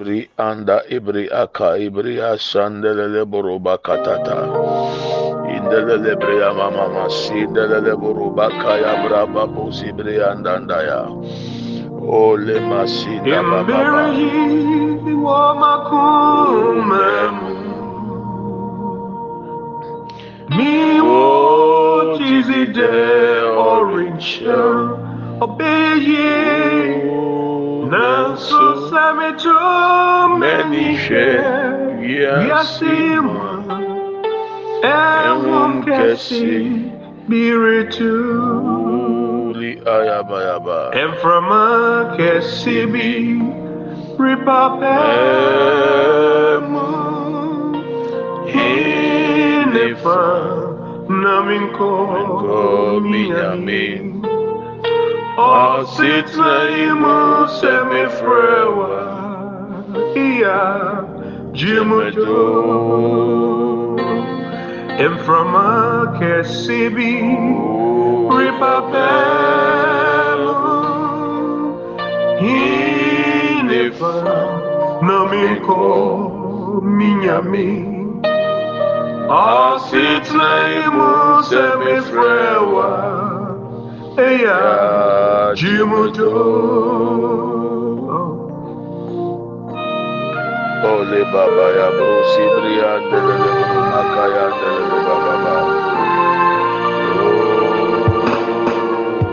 Ibri anda ibri aka ibri ashandelele boroba katata. Indelele bria mama masi indelele boroba kaya braba bosi bria andandaya. Ole masi da baba. Imbiri wa makume Mi wo chizide orange Obeye Nanso samicho menishe Yasima Ewum kesi biritu Uli ayabayaba. Emframa kesi bi Ripapemu Inefa Naminko Ositna imu semifrewa Iya Jimujo Emframa kesibi Ripapelu Inefa Naminko Minyami Ositna imu Jimujo Ole baba ya brosi bria andelele boroba kaya andelele baba ba.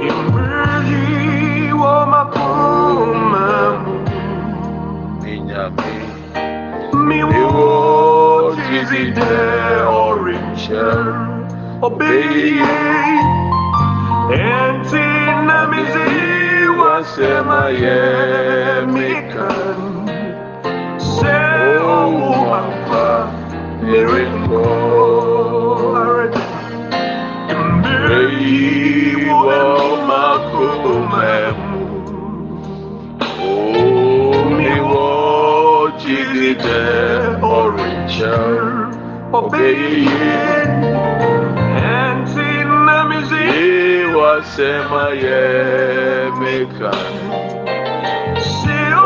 Imberhi wa makumamu Minyami. Mi wo jizide orange Obeye Enti na mizi wasema ye mikan Se owu makwa Miringo Arade Imberhi wa makumamu Miwo jigide orange. Obeye Mamindi wachira bravo ima. Minyami Asitaimu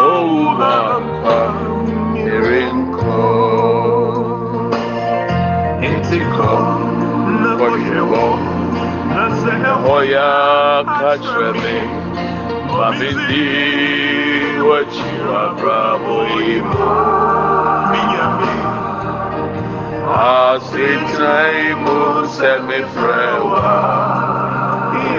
semifrewa. Ya kakyerɛ me. Ma me de w'akyi w'abrabɔ yi mu asetena yi mu sɛ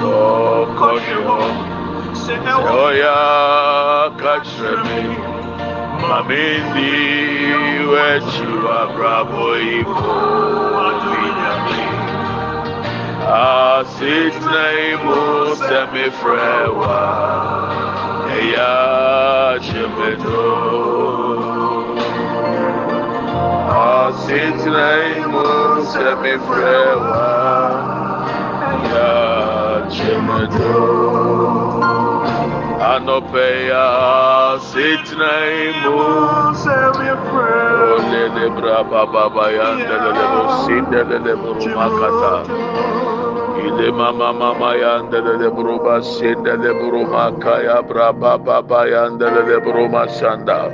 kom ɔkɔhwɛ hɔ Se sɛ ewo ɔya kakyerɛ me ma me de w'akyi w'abrabɔ yi mu Asitna imu semifrewa Eya shemedo Asitna imu semifrewa Eya Anopeya asitna imu Se mi friend Ole de braba baba yanda de lebo sinde de lebo rumakata Ile mama mama yanda de le broma senda de broma kaya braba baba yanda de le broma sanda.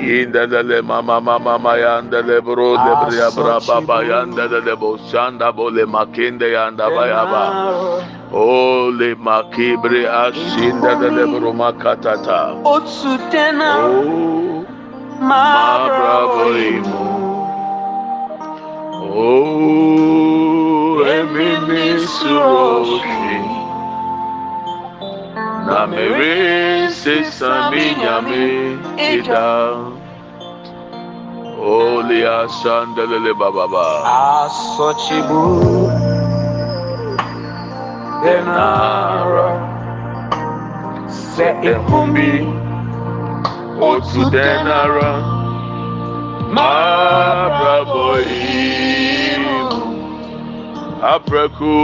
De le mama mama mama yanda le bro de bria braba baba yanda de le bo sanda bole makinde yanda bayaba. Ole makibre asinda da da broma katata. Otsutena. Oh, ma bravoimo. Oh, emimi suroshi. Na mere se saminyame ida. Ole asanda lele bababa. Asochibu. Denara. sẹ ehumi otu denara mabrabọ imu. Apreku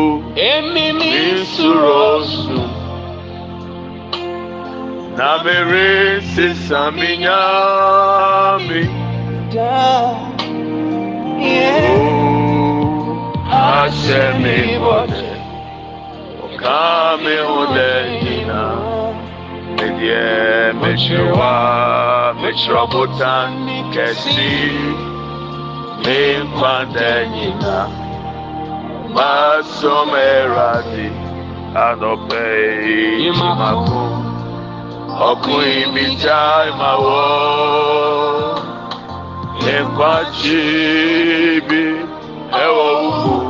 Emimi nsurosu na mere sisa minyami ahyɛ mi ɔka mi ho dɛ nyina medeɛ mekyerɛ wa kame udehina medie mechirwa mechirobutan kesi mimpandehina masomeradi adopei imako ọkùnrin mi já ìmàwọ ẹ̀kọ́ àti ibi ẹ̀wọ̀ wúwo.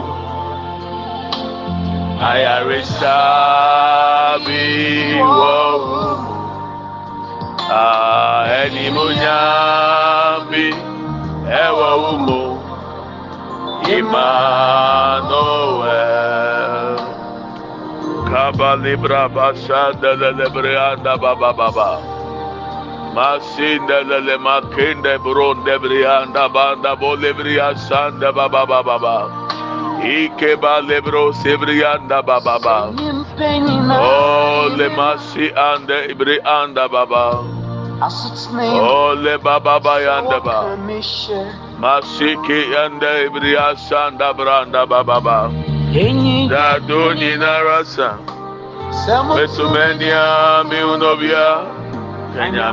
Àyàrí sábì wọ́ wúwo ẹni mo yá bí ẹwọ wúwo Emmanuel. Kabalibra basanda lelebre anda baba baba. Masinda lele makende bronde brianda banda bolebria sanda baba baba baba. Ike balebro sebrianda baba baba. Ole masi ande ibri anda baba. Ole baba bayanda ba. Masiki ande ibri asanda branda baba baba. Dadoni narasa. Mesumenia mi unobia. Kenya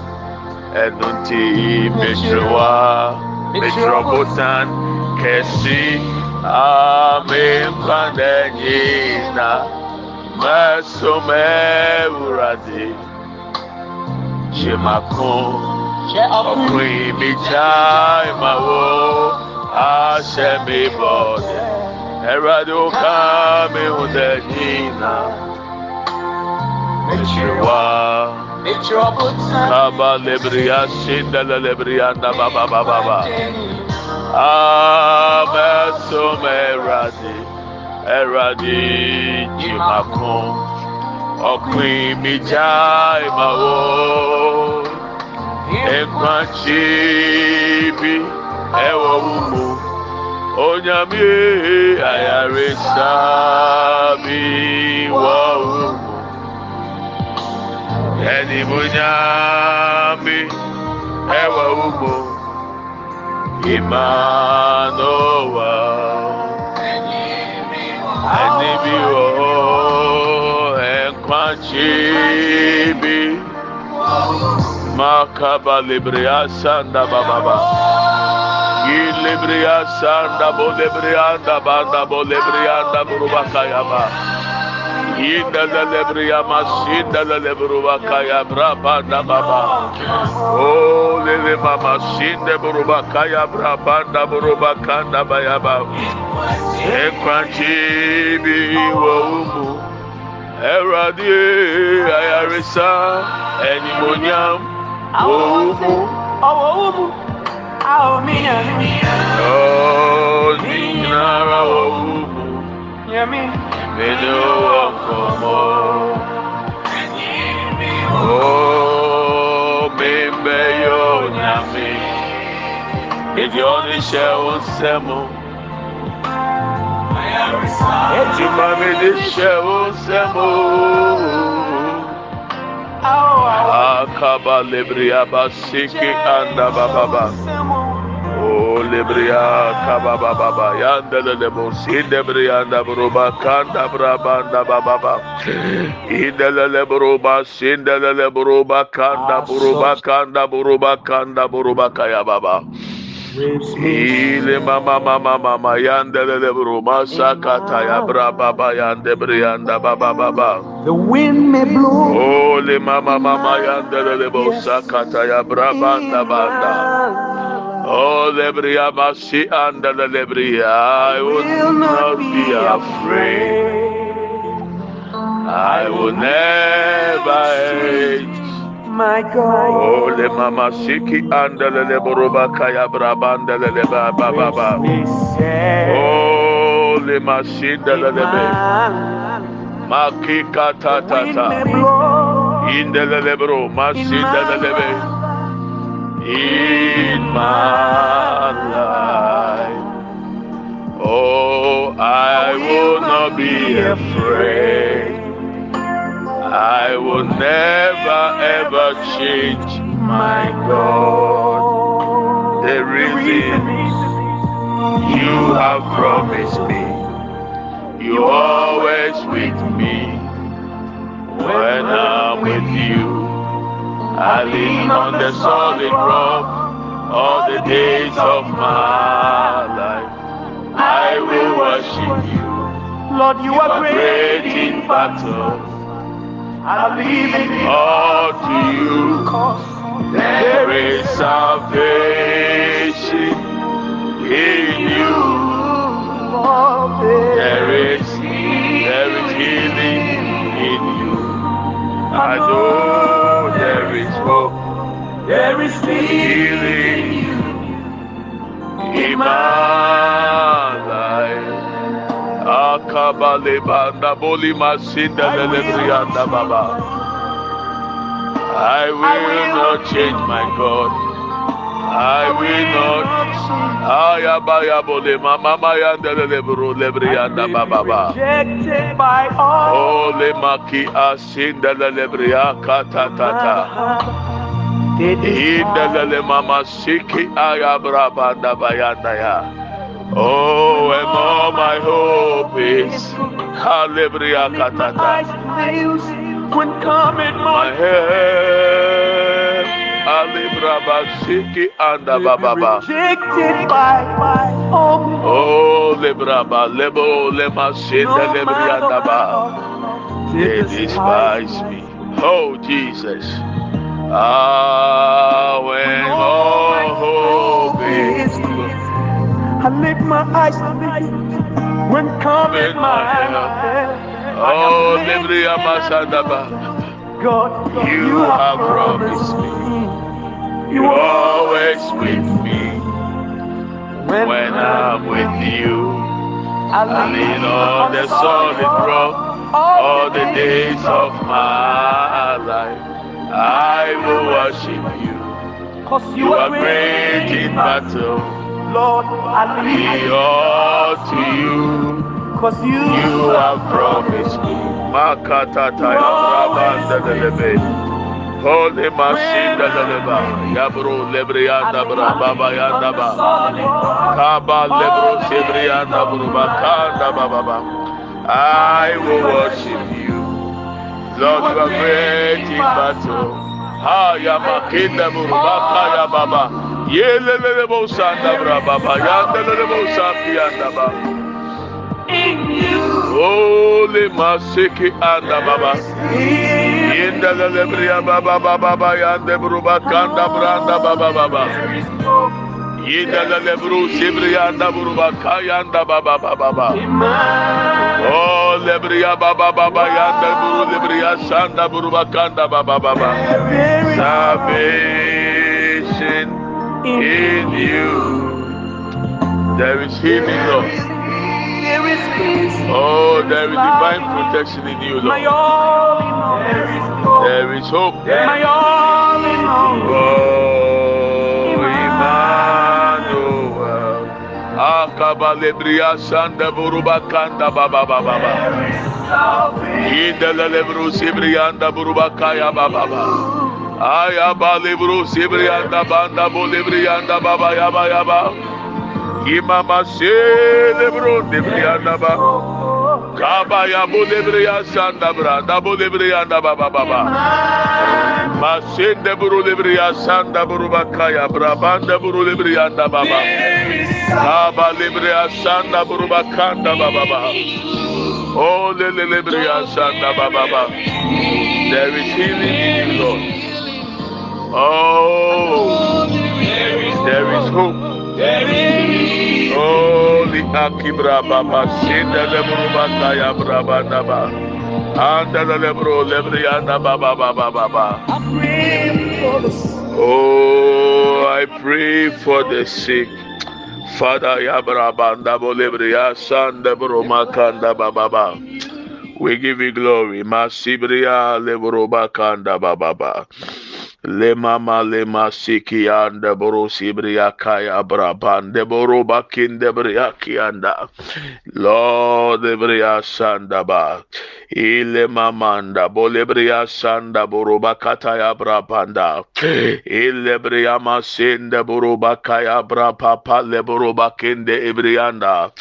ɛnunti mesuwa mesurobotan kɛse amemba na nyina mɛsomɛ wurade jemako ɔkùnrin mi já ìmàwó aṣẹ mi bọ̀ dẹ ẹwurade ó ká mi hùn dẹ nyina mesuwa. Kaba lebriya shinda la lebriya na ba ba ba ba ba. Ameso meradi, eradi jimakun. Ọ̀pìn mi já ìmàwó. Nǹkan tí bí ẹwọ wúwo. Onyàmí àyàrá sábì wọ́ Edimunyami Ewa Umo Imanowa Enibiwo Enkwachibi Makaba Libria Sanda Bababa Gilibria Sanda Bolibria Banda Bolibria Burubakayaba Inda la lebria masinda la lebrubakaya brabanda baba. Oh lele mama sinde burubakaya brabanda burubakanda bayaba. Ekwanti bi wo umu. Ẹ̀rọ̀dì ayarisa ẹ̀nìmọ̀nyàm òwúmu. Ọwọ́ owó mu, a ò mí yàn mí. Ọ̀nìyàrá òwúmu. Yàn mí. Mẹ́ni ọkọ̀ mọ́. Ó mi bẹ́ yóò nyà mí. Èdè oníṣẹ́ ó ń sẹ́mu. Ètùmọ̀ mi ní ṣẹ́ ó ń sẹ́mu. Akaba lebria basiki anda bababa. O lebria kaba bababa. Yanda lebo sindebria anda buruba kanda buruba sindelele buruba kanda kanda kanda buruba kaya baba. Ile mama mama mama yandele bro masakata ya bra baba baba baba. The wind may blow. Ole mama mama yandele bo sakata ya bra banda banda. Oh lebria basi andele lebria. I will not be afraid. I will never hate. My God. Oh, Ole mama siki andele le boroba kaya brabanda le le ba ba ba ba. They said, oh, Ole mashinda le le be. Makika ta the ta ta. Indele le bro masinda le le be. In my life. Oh, I will not be afraid. I will never ever change my God. The reason you have promised me, you are always with me. When I'm with you, I lean on the solid rock all the days of my life. I will worship you. Lord, you are Great great in battle, I in you. all to you. Cause There is salvation in you. There is there is healing in you. I know there is hope, there is healing in my life. Akabale banda boli masinda lelebrianda baba. I will not change my God. I will not. Ayabaya bole mama maya ndelelebro lebrianda baba ba. rejected by all. Ole maki asinda lelebria katatata. Indelele mama siki ayabra banda bayanda ya. Oh, and all my hope is my katata. when coming my head Alibra basiki anda bababa. rejected by all. Oh, lebraba lebo lema sinda No lebrianda matter They despise me. Oh, Jesus. Ah, when all hope is I lift my eyes when coming my. Oh, lebria masanda ba. God, You have promised me. You always with me when I'm with you. I lean on the solid rock all the days of my life. I will worship you. Cause You are great in battle. Lord, I leave all to you. Cause you, You have promised me. Makatata ya brabanda lelebe. Holy masinda leleba. Yabro lebrianda brababa yanda ba. Kaba lebro sebrianda bruba kanda bababa. I will worship you. Lord, you are great in battle. Ha ya makinda bruba kaya baba. Yelelele bo sanda brababa. Yanda lele bo sapi in you. Holy masiki anda baba. Yenda lele bria baba baba baba yanda bruba kanda branda baba baba. Yenda lele bru sibrianda bruba kayanda baba baba baba. Oh lebria baba baba yanda buru lebria sanda bruba kanda baba baba. Salvation in you. There is healing, Lord. There is peace. Oh, there is divine protection in you, My Lord. all in all. There is hope. There is hope. My all in all. Oh, Emmanuel. Ah, Akabalebria sanda buruba kanda baba baba baba. Indele lebru sibrianda buruba kaya baba baba. Aya balebru sibrianda banda bolebrianda baba yaba yaba. Imama se lebru debrianda ba. Kabaya bulebriya sanda branda bulebriya da baba baba. Masende buru lebriya sanda buru bakaya brabanda buru lebriya da baba. Kaba lebriya sanda buru bakanda baba. Oh lele lebriya sanda baba. There is healing in you, Lord. Oh, there is hope. Oh, the akibra baba senda lebru bakaya braba naba. Anda lebru lebrianda baba baba baba. Oh, I pray for the sick. Father Yabrabanda Bolebria Sanda Bromakanda Baba. We give you glory. Masibria Lebroba Kanda Baba. Le mama le masiki anda borosi bria kaya brabande boroba kinde bria kianda. Lord bria sanda ba. Ile mamanda bole bria sanda boroba kataya brabanda. Ile bria masinde boroba kaya brapapa le boroba kinde ibrianda.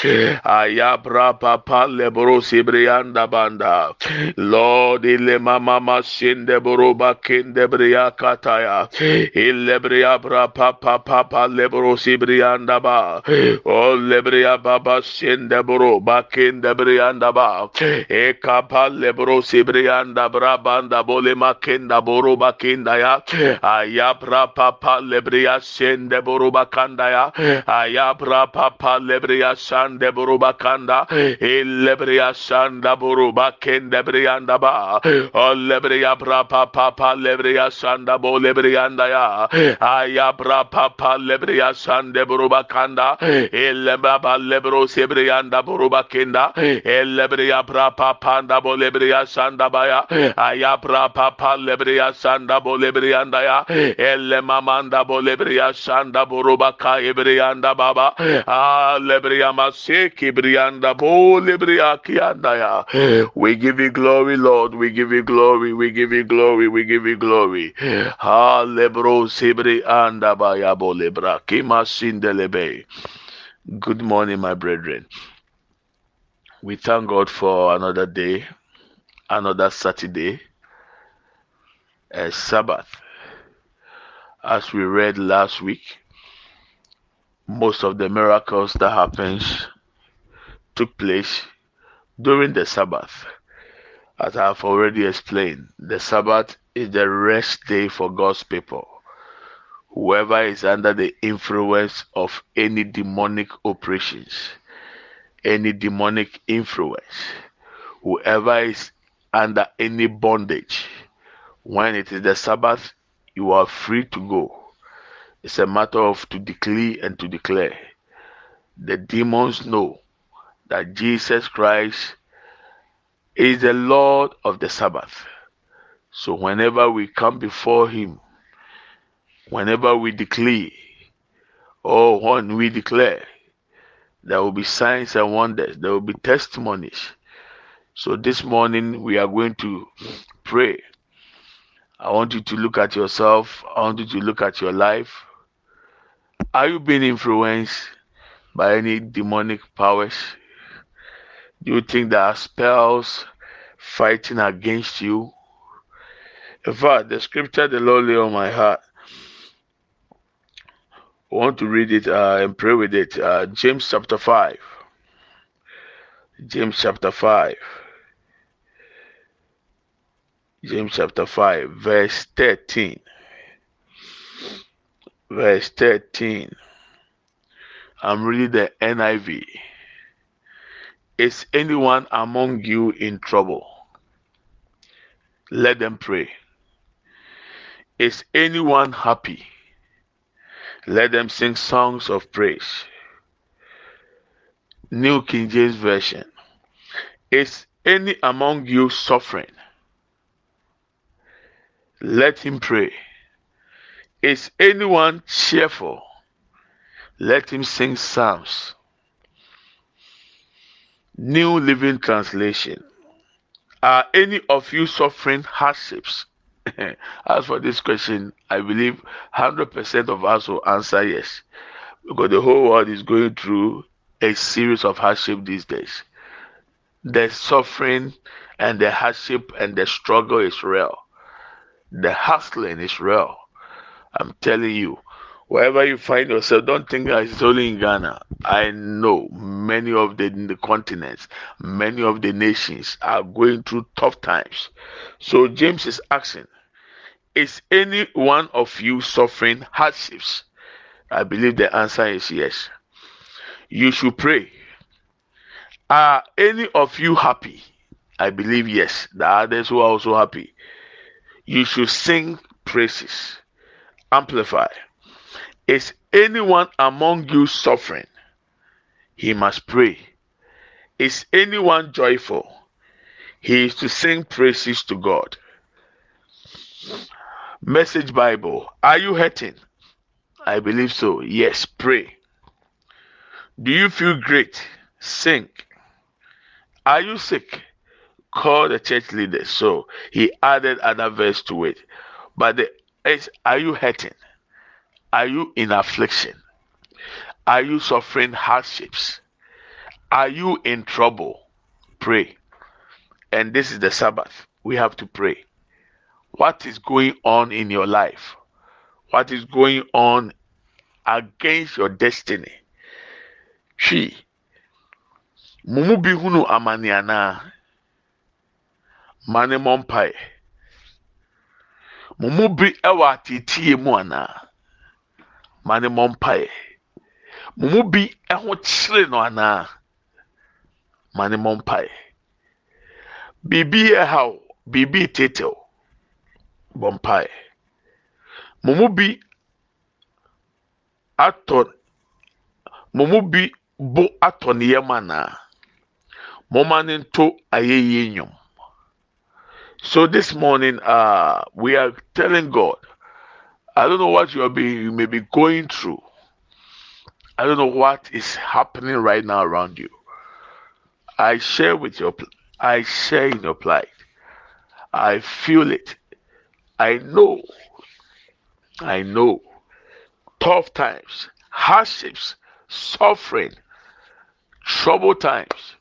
Aya brapapa le borosi brianda banda. Lord ile mama masinde boroba kinde bria kataya ilebria bra papa lebro sibrianda ba o lebria baba sinde bro brianda ba e kapa lebro sibrianda bra banda bole makinda boro bakinda ya aya bra papa lebria sindeboro bakanda ya aya bra papa lebria sande boro bakanda. Ilebria sanda boro bakinde brianda ba o lebria bra papa lebria sanda lebrianda ya. Papa lebria sande buruba kanda. Lebro sebrianda buruba kenda. Papa bo lebria sanda baya papa lebria sanda bo lebrianda ya. Elle mamanda bo lebria sanda buruba ka ebrianda baba ah lebria brianda bo lebria kianda ya. We give you glory lord. We give you glory. We give you glory. We give you glory Ha lebro sibri anda bayabo lebra kima sindelebe. Good morning, my brethren. We thank God for another day, another Saturday, a Sabbath. As we read last week, most of the miracles that happens took place during the Sabbath. As I have already explained, the Sabbath is the rest day for God's people. Whoever is under the influence of any demonic operations, any demonic influence, whoever is under any bondage, when it is the Sabbath, you are free to go. It's a matter of to declare and to declare. The demons know that Jesus Christ is the Lord of the Sabbath. So whenever we come before Him, whenever we declare, or when we declare, there will be signs and wonders, there will be testimonies. So this morning we are going to pray. I want you to look at yourself, I want you to look at your life. Are you being influenced by any demonic powers? Do you think there are spells fighting against you? In fact, the scripture the Lord lay on my heart. I want to read it uh, and pray with it. Uh, James chapter 5. James chapter 5. James chapter 5, verse 13. Verse 13. I'm reading the NIV. Is anyone among you in trouble? Let them pray. Is anyone happy? Let them sing songs of praise. New King James Version. Is any among you suffering? Let him pray. Is anyone cheerful? Let him sing psalms. New Living Translation. Are any of you suffering hardships? As for this question, I believe 100% of us will answer yes. Because the whole world is going through a series of hardship these days. the suffering and the hardship and the struggle is real. The hustling is real. I'm telling you, wherever you find yourself, don't think that it's only in Ghana. I know many of the, the continents, many of the nations are going through tough times. So James is asking, is any one of you suffering hardships? I believe the answer is yes. You should pray. Are any of you happy? I believe yes. The others who are also happy. You should sing praises. Amplify. Is anyone among you suffering? He must pray. Is anyone joyful? He is to sing praises to God. Message Bible. Are you hurting? I believe so. Yes, pray. Do you feel great? Sing. Are you sick? Call the church leader. So he added another verse to it. But the is are you hurting? Are you in affliction? Are you suffering hardships? Are you in trouble? Pray. And this is the Sabbath. We have to pray. What is going on in your life? What is going on against your destiny? She. Mumu bi hunu amani. Mane mmɔ mpae. Mumu bi mu anaa. Mane mmɔ mpae. Mumu bi ho kyere no anaa. Mane mmɔ mpae. Biribi yɛ haw, biribi tetew. Bɔ mpae. Mumu bi atɔ mumu bi bo atɔ ne ne nto ayɛyie nnwom. So this morning, uh, we are telling God, I don't know what you are being, you may be going through. I don't know what is happening right now around you. I share with your, I share in your plight. I feel it. I know. I know. Tough times, hardships, suffering, trouble times.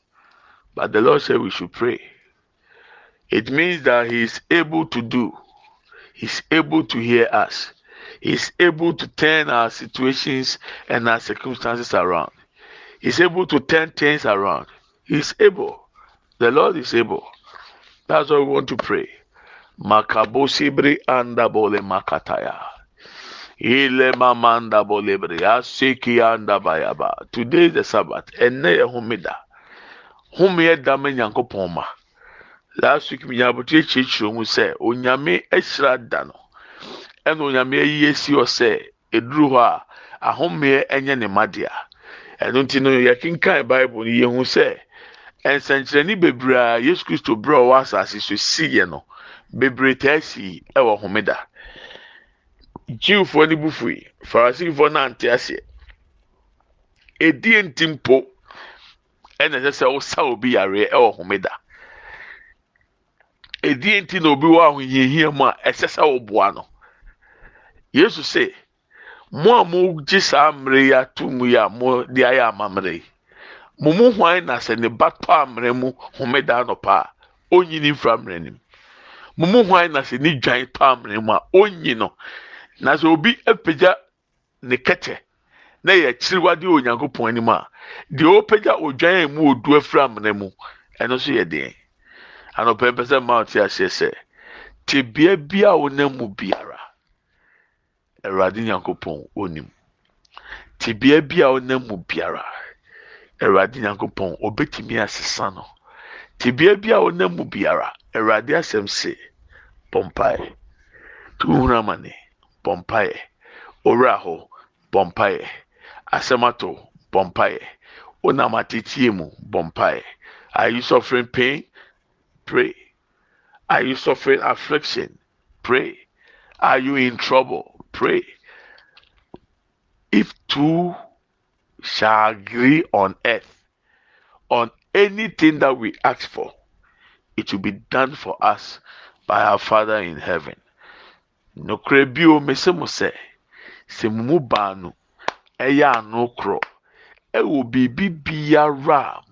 But the Lord said we should pray. It means that He is able to do, He's able to hear us, He's able to turn our situations and our circumstances around. He's able to turn things around. He's able. The Lord is able. That's why we want to pray. Makabosibri anda bole makataya. Ile mamanda bolebre asiki anda bayaba. Today is the Sabbath. Ene humida. Humi ye dame nyankopɔn ma. last week menya abotire kyerɛkyerɛ mu sɛ onyame ahyira da no ɛna onyame ayi esi hɔ sɛ eduru hɔ a ahomeɛ ɛnyɛ ne ma dea. Ɛno nti no yɛkenkan bible no yɛhu sɛ nsɛnkyerɛnne bebree a yesu kristo berɛ a ɔwɔ asase so siiɛ no bebree taa si ɛwɔ homeda. Jiwfoɔ no bu fui farisifoɔ no ante aseɛ. Edie nti mpo ɛna ɛsɛ sɛ ɔsa obi yareɛ ɛwɔ homeda. Edie nti na obi wɔ ahohiahia mu a ɛsɛ sɛ ɔboa no. Yesu sɛ mo a mo gye saa mmere yi ato mu yi a mo de ayɛ amammerɛ yi mo mu hwan na sɛ ne ba tɔ ammerɛ mu homeda anɔpa a onyini mfra mmerɛ nim mo mu hwan na sɛ ne dwan tɔ ammerɛ mu a onyi no na sɛ obi apagya ne kɛtɛ na yɛ akyiriwade wɔ onyankopɔn anim a deɛ ɔpagya odwan a mu odu afiri amena mu ɛno nso yɛ deɛ anɔpɛ mpɛ mmaa ɔte aseɛ sɛ tebea bi a wɔnam mu biara awurade nyankopɔn onim. Tebea bi a wɔnam mu biara awurade nyankopɔn obetumi asesa no. Tebea bi a wɔnam mu biara awurade asɛm se bɔmpae tuhunu amane bɔmpae owura hɔ bɔmpae asɛm ato bɔmpae wonam atetie mu bɔmpae are you suffering pain? Pray. Are you suffering affliction? Pray. Are you in trouble pray. If two shall agree on earth on anything that we ask for it will be done for us by our father in heaven. Nokora bio mese mo sɛ sɛ baanu ɛyɛ ano korɔ ɛwɔ biribi biara a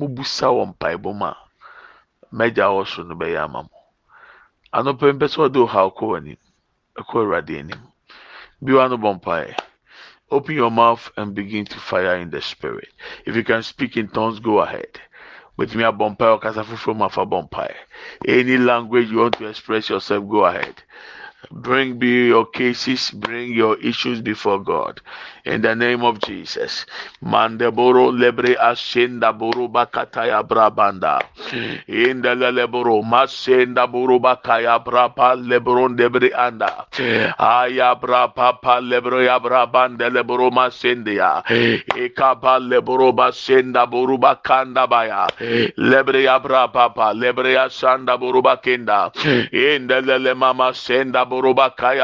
mobusa wɔ mpaebɔ mu no mo. Anɔpɛ mpɛ sɛ ɔde ɔhaw kɔ open your mouth and begin to fire in the spirit. If you can speak in tongues go ahead. Ɔkasa foforɔ mu afa bɔ mpaeɛ any language you want to express yourself go ahead. Bring be your cases bring your issues before god in the name of Jesus. Mandeboro lebre bakataya brabanda. In the masenda brapa lebron debre anda. Aya brapa pa lebro ya brabanda leboro masendia. Leboro basenda baya. Lebre ya brapa pa lebre ya sanda. In the lele mama senda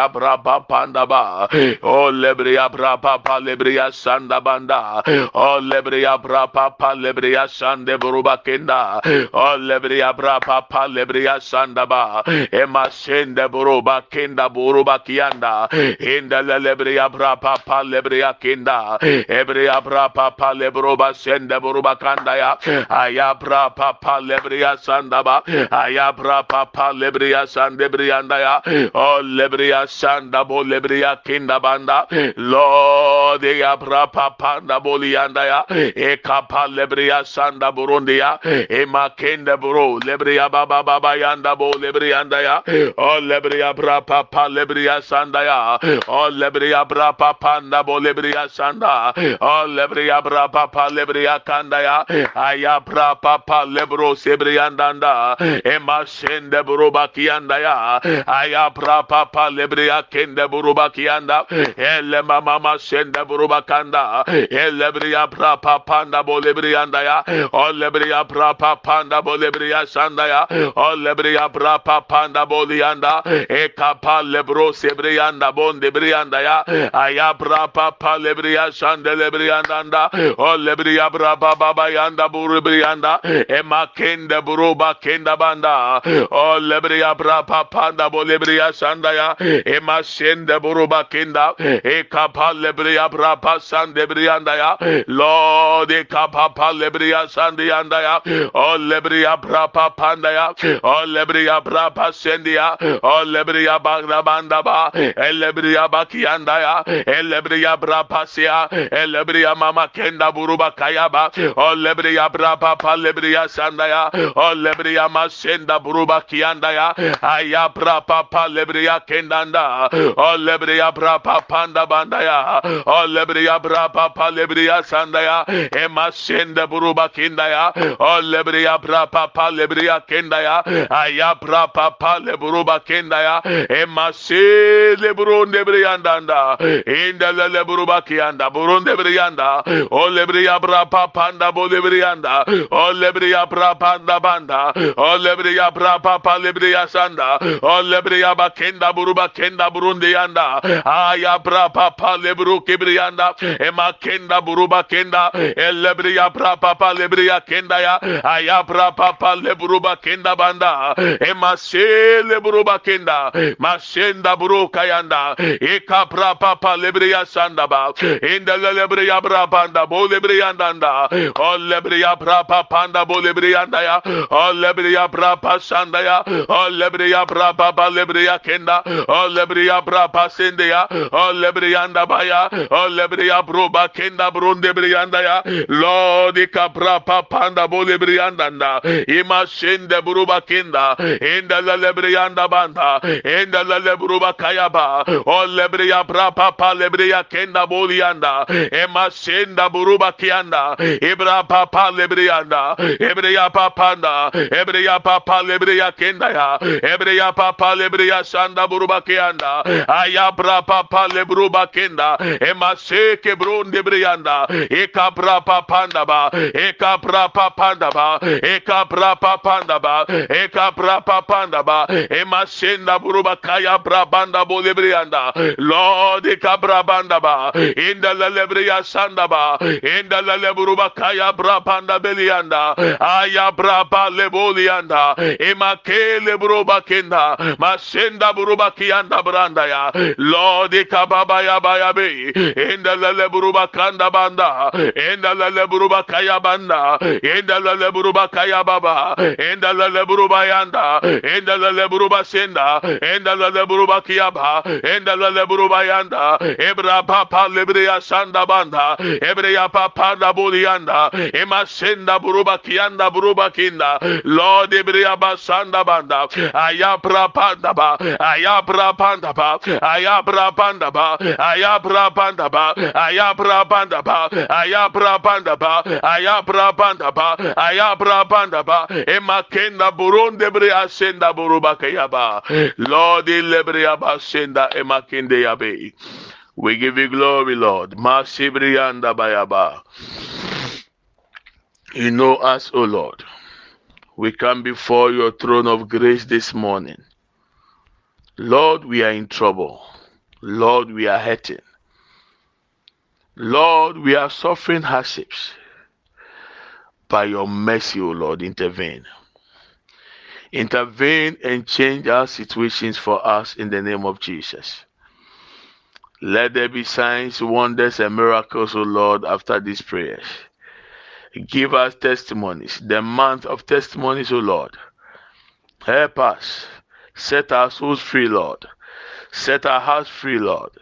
brapa panda ba. Oh lebre ya brapa pa lebreya sanda banda. O lebreya bra papa lebreya sande buruba kenda. O lebreya bra papa lebreya sanda ba. Ema sende buruba kenda buruba kianda. Inda lebreya bra papa lebreya kenda. Ebreya bra papa lebruba sende buruba kanda ya aya bra papa lebreya sanda ba. Aya bra papa lebreya sande brianda ya o lebreya sanda bo lebreya kenda banda. Lord de ya brapa panda bolianda ya e kapa lebria sanda burundia e makende buru lebria baba baba yanda bo lebrianda ya o lebria brapa pa lebria sanda ya o lebria brapa panda bo lebria sanda o lebria brapa pa lebria kanda ya aya brapa pa lebro sebrianda e masende buru bakianda ya aya brapa pa lebria kende buru bakianda ele mama sende buruba kanda. Elebriya prapa panda bolebriyanda ya. Olebriya prapa panda bolebriya sanda ya. Olebriya prapa panda boliyanda e kapa lebro sebriyanda bonde briyanda ya. Aya prapa pa lebriya sanda lebriyanda olebriya prapa baba yanda burubriyanda e makende buruba kenda banda. Olebriya prapa panda bolebriya sanda ya. E masende buruba kenda. E kapa lebriya brapa sande brianda ya lord e kapapa lebria sande anda ya o oh, lebria brapa panda ya o oh, lebria brapa sende ya o oh, lebria bagda banda ba e eh, lebria bakianda ya e eh, lebria brapa sia. E lebria mama kenda buruba kaya ba o lebria brapa pa lebria sanda ya o lebria masenda buruba kianda ya aya brapa pa lebria kendanda. O lebria brapa panda banda ya Oh, o lebriya brapa pa lebriya sandaya ema sende buruba kindaya. Oh, o lebriya brapa pa lebriya kendaya aya brapa pa leburuba kendaya ema se lebrun lebriyandanda inda leburuba kiyanda burun lebriyanda o oh, lebriya brapa panda bo lebriyanda o lebriya brapa panda banda. O lebriya brapa pa lebriya sanda o lebriya bakenda buruba kenda burundi yanda. Aya brapa pa lebru kibriya yanda ema kenda buruba kenda elebriya prapa pa lebriya kenda ya aya prapa pa lebruba kenda banda ema se lebruba kenda masenda buruka yanda eka prapa pa lebriya sanda ba inda lebriya brapa anda bo lebriya anda o lebriya prapa panda bo lebriya ya o lebriya prapa sanda ya o lebriya prapa pa lebriya kenda o lebriya prapa sende ya o lebriya anda lord kapra papanda bole brianda nda ima shende bruba kenda enda lebrianda banda enda la lebruba kayaba o lebriya bra papa lebriya kenda bolianda ema shenda buruba kianda ibra papa lebrianda ebriya papanda ebriya papa lebriya kenda ya ebriya papa lebriya sanda buruba kianda ayabra papa lebruba kenda emase kebron debreyanda ekapra papanda ba. Ekapra papanda ba. Ekapra papanda ba. Ekapra papanda ba. Emasenda buruba kaya brabanda bo debreyanda lord ekapra banda ba. Inda la lebreya sanda ba. Inda la leburuba kaya brabanda belianda aya braba lebolianda emakele buruba kenda masenda buruba kianda branda ya. Lord ekababa ya bayabe enda lele buruba kanda banda enda lele buruba kaya banda enda lele buruba kaya baba enda lele buruba yanda enda lele buruba senda enda lele buruba kiyaba enda lele buruba yanda ebra papa lebriya sanda banda ebreya papa da buliyanda ema senda buruba kiyanda buruba kinda lord ebreya basanda banda ayabra panda ba ayabra panda ba ayabra panda ba ayabra panda ba ayabra panda ba ayabra panda ba ayabra panda ba ayabra panda ba emakenda buronde bre asenda buruba kayaba lord lebre abasenda emakende yabe we give you glory lord masibrianda bayaba you know us o lord we come before your throne of grace this morning. Lord, we are in trouble. Lord, we are hurting. Lord, we are suffering hardships. By your mercy, O Lord, intervene. Intervene and change our situations for us in the name of Jesus. Let there be signs, wonders, and miracles, O Lord, after these prayers. Give us testimonies, the month of testimonies, O Lord. Help us. Set our souls free, Lord. Set our hearts free, Lord.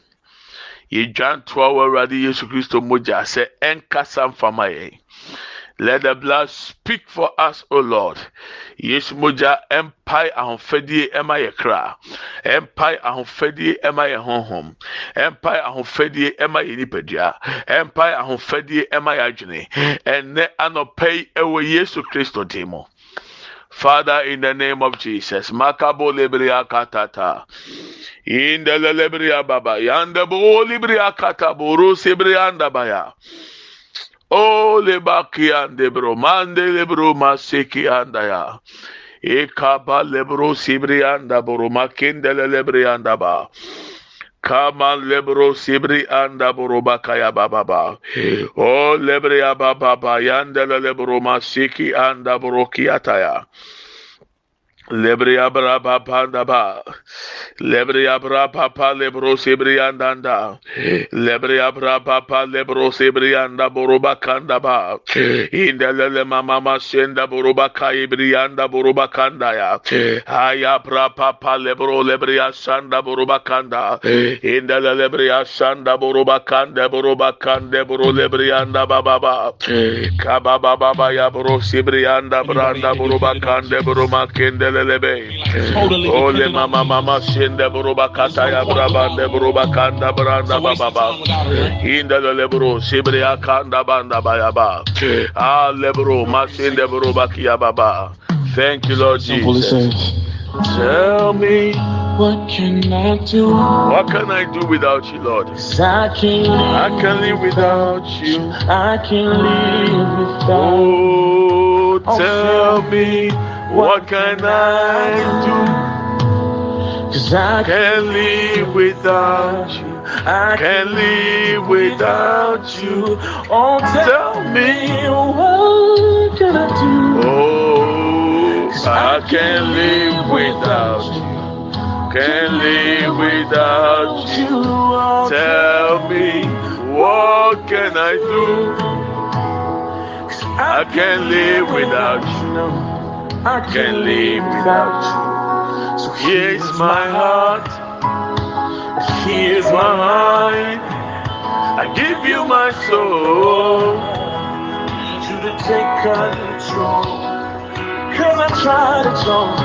yɛdwan John wɔ awurade yesu kristo moja say ɛnkasa mfama yɛn Let the blood speak for us, O Lord. Yesu moja empai ahofadie ema ye kra. Empai ahofadie ema ye honhom. Empai ahofadie ema ye nipadua. Empai ahofadie ema adwene. Ene anopei ewo Yesu Kristo demo. Father, in the name of Jesus, Makabo Libria Katata, in the Lebria Baba, Yanda Bo Libria Kata, Buru Sibrianda Baya, O Lebaki and the Bromande Lebro Masiki Andaya, Ekaba Lebro Sibrianda Boroma Kindele Lebrianda Ba. Kama lebro sibri anda boroba kaya baba ba. O lebre ya baba ba yanda lebro masiki anda boroki ataya. Lebri abra papa dababa. Lebri abra papa lebrosi brian danda. Lebri abra Lebriabrapapandaba. Lebriabrapapa lebrosebriandanda. Lebriabrapapa lebrosebrianda borobakandaba. Indelele mamama senda borobakai ya. borobakandaya. Aya prapapa lebro lebria sanda borobakanda. Indele lebria sanda borobakande borobakande boro lebrianda bababa. Kabababa ya borosebrianda branda borobakande boromakendele boroma. Ole mama mama shende boroba kata ya brabande boroba kanda branda baba ba. Inda lelebro sibri ya kanda banda baya ba. Ah lebro masinde boroba kia baba. Thank you Lord Jesus. Tell me What can I do? what can I do without you Lord? 'Cause I can't I live. can live without you. I can't live without. Oh, tell me what can I do? 'Cause I can't live without you. I can't live without you. Oh, tell me what can I do? Oh, I can't live without you. can't live without you. Tell me what can I do? 'cause I can't live without you. I Can't live without you. So Here's my heart. Here's my mind. I give you my soul. need you to take control. Cause I tried it all,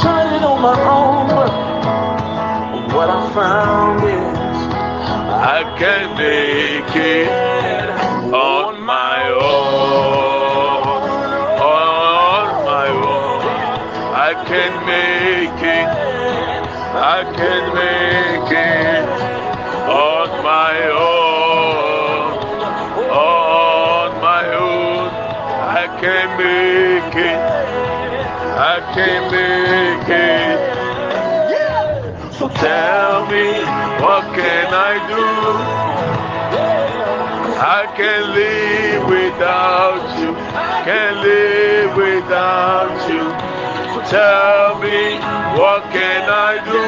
tried it on my own, but what I found is I can't make it on my I can make it on my own. On my own, I can make it. I can make it. So tell me, what can I do? I can live without you. Can't live without you. Tell me, what can I do?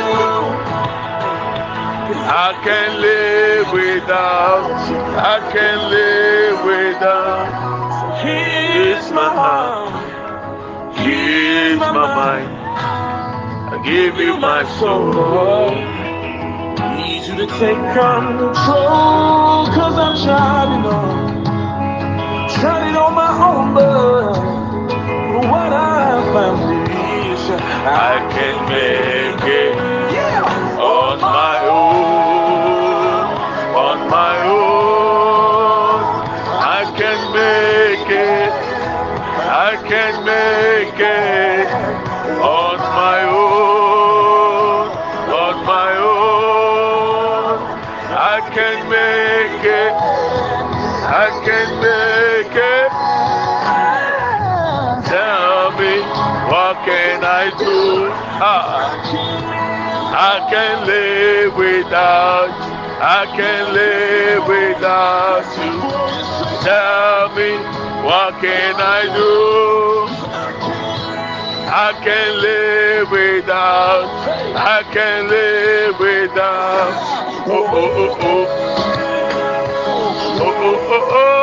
I can't live without. I can't live without. Here's my heart. Here's my mind. I give you my soul. Need you to take control, cause I'm trying on. Trying on my own, but what I found I can make it I can't live without you. I can't live without you. Tell me, what can I do? I can live without. I can live without. Oh oh oh oh. Oh oh oh oh.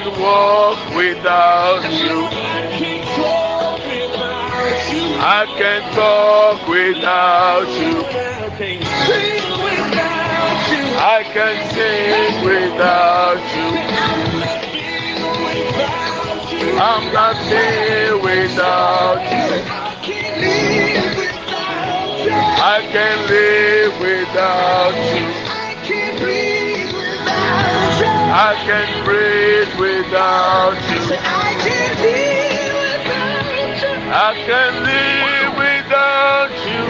I can walk without you. I can't talk without you. I can't sing without you. I'm nothing without you. I can live without you. I can breathe without you. I can't live without you. I can't live without you.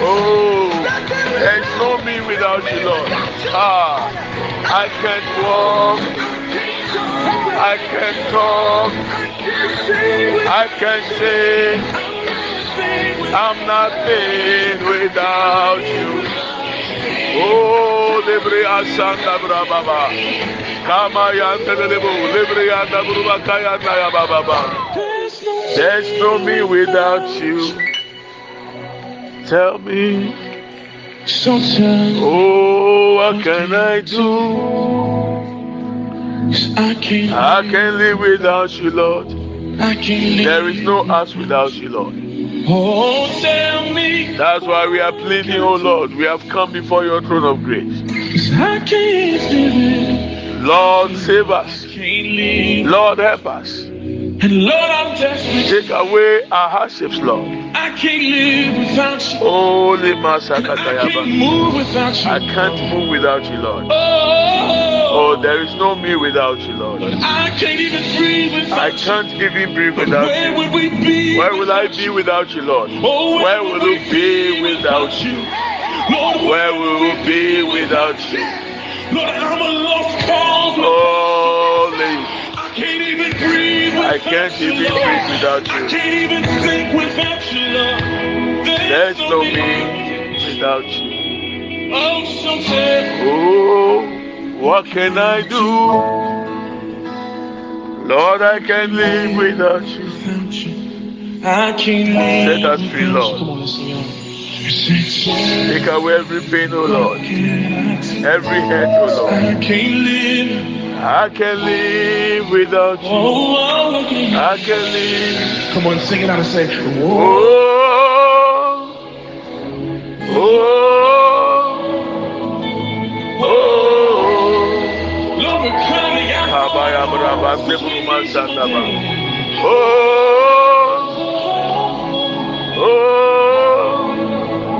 Oh, there's no me without you, Lord. Ah, I can walk. I can talk. I can sing. I'm nothing without you. Oh, lebre asanda brababa. Kama yanda lebo, lebre yanda bruba kayanda ya bababa. There's no me without you. Tell me, Sometimes oh, what can I do? I can't, I live without you, Lord. I can't live. There is no us without you, Lord. Oh, tell me, That's why we are pleading, oh Lord. We have come before your throne of grace. I can't live it. Lord, save us. Lord, help us. And Lord, I'm desperate. Take away our hardships, Lord. I can't live without you. Holy I can't move without you. I can't move without you, Lord. Oh, Oh, there is no me without you, Lord. I can't even breathe without I you. can't even breathe without Where you. would we be? Where will I be without you, Lord? Oh, Where will we be without you? Lord, Where will we be without you? Lord, I'm a lost cause. Holy, I can't even breathe without I can't you, even Lord. breathe without you. I can't even think without you, Lord. There's no me without you. Oh, Oh, what can I do? Lord, I can't live without you. without you, I can't live. Set us free, Lord. Come on, let's sing it. Say, Take away every pain, oh Lord. Every hurt, oh Lord. I can't live. I can live without you. Oh, I can live. Come on, sing it out and say, Whoa. Oh, oh, oh. Lord, we're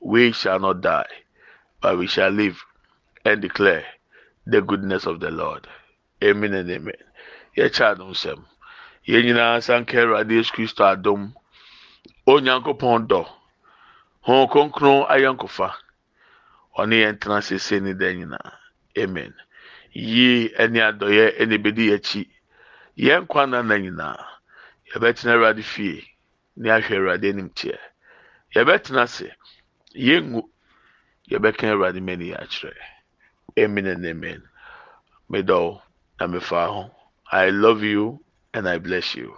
We shall not die, but we shall live and declare the goodness of the Lord. Amen and amen. Yɛkyɛ adom sɛm. Yɛn nyinaa sanka Awurade Yesu Kristo adom. Onyankopɔn dɔ. Honhom Kronkron ayɔnkofa. Ɔne yɛn tena sese ne. Amen. Yie ne adɔyɛ ne ebedi yɛn akyi. Yɛn nkwa nna nyinaa. Yɛbɛtena Awurade fie. Ne ahwɛ Awurade anim teɛ. Yɛngu. Yɛbɛka Awurade mani akyerɛ. Amen and amen. Medɔw na mefa ho. I love you and I bless you.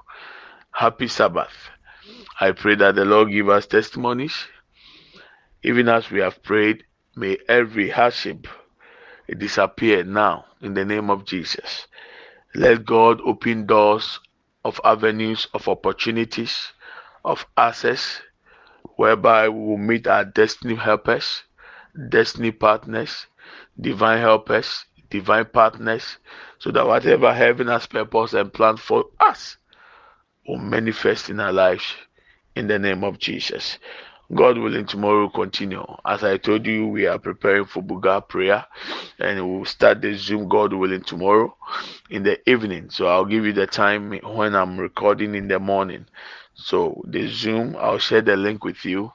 Happy Sabbath. I pray that the Lord give us testimonies. Even as we have prayed, may every hardship disappear now in the name of Jesus. Let God open doors of avenues of opportunities, of access, whereby we will meet our destiny helpers, destiny partners, divine helpers, divine partners, so that whatever heaven has purpose and planned for us will manifest in our lives in the name of Jesus. God willing, tomorrow will continue. As I told you, we are preparing for Buga prayer and we'll start the Zoom, God willing, tomorrow in the evening. So I'll give you the time when I'm recording in the morning. So the Zoom, I'll share the link with you.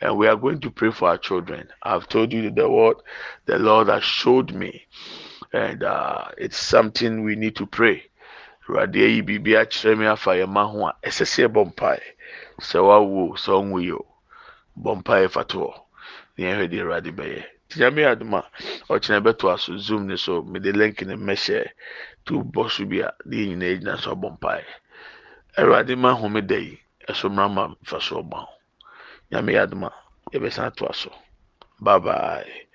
And we are going to pray for our children. I've told you the word the Lord has showed me, and uh, it's something we need to pray. Awurade ayi biribi akyerɛ me afa yɛn mma ho a ɛsɛ sɛ yɛbɔ mpae sɛ wawo sɛ ɔnwo yi o bɔ mpae fa to to ɛsomra ma mfa soɔ ma ho nyame yɛ adoma yɛbɛsan toa so babae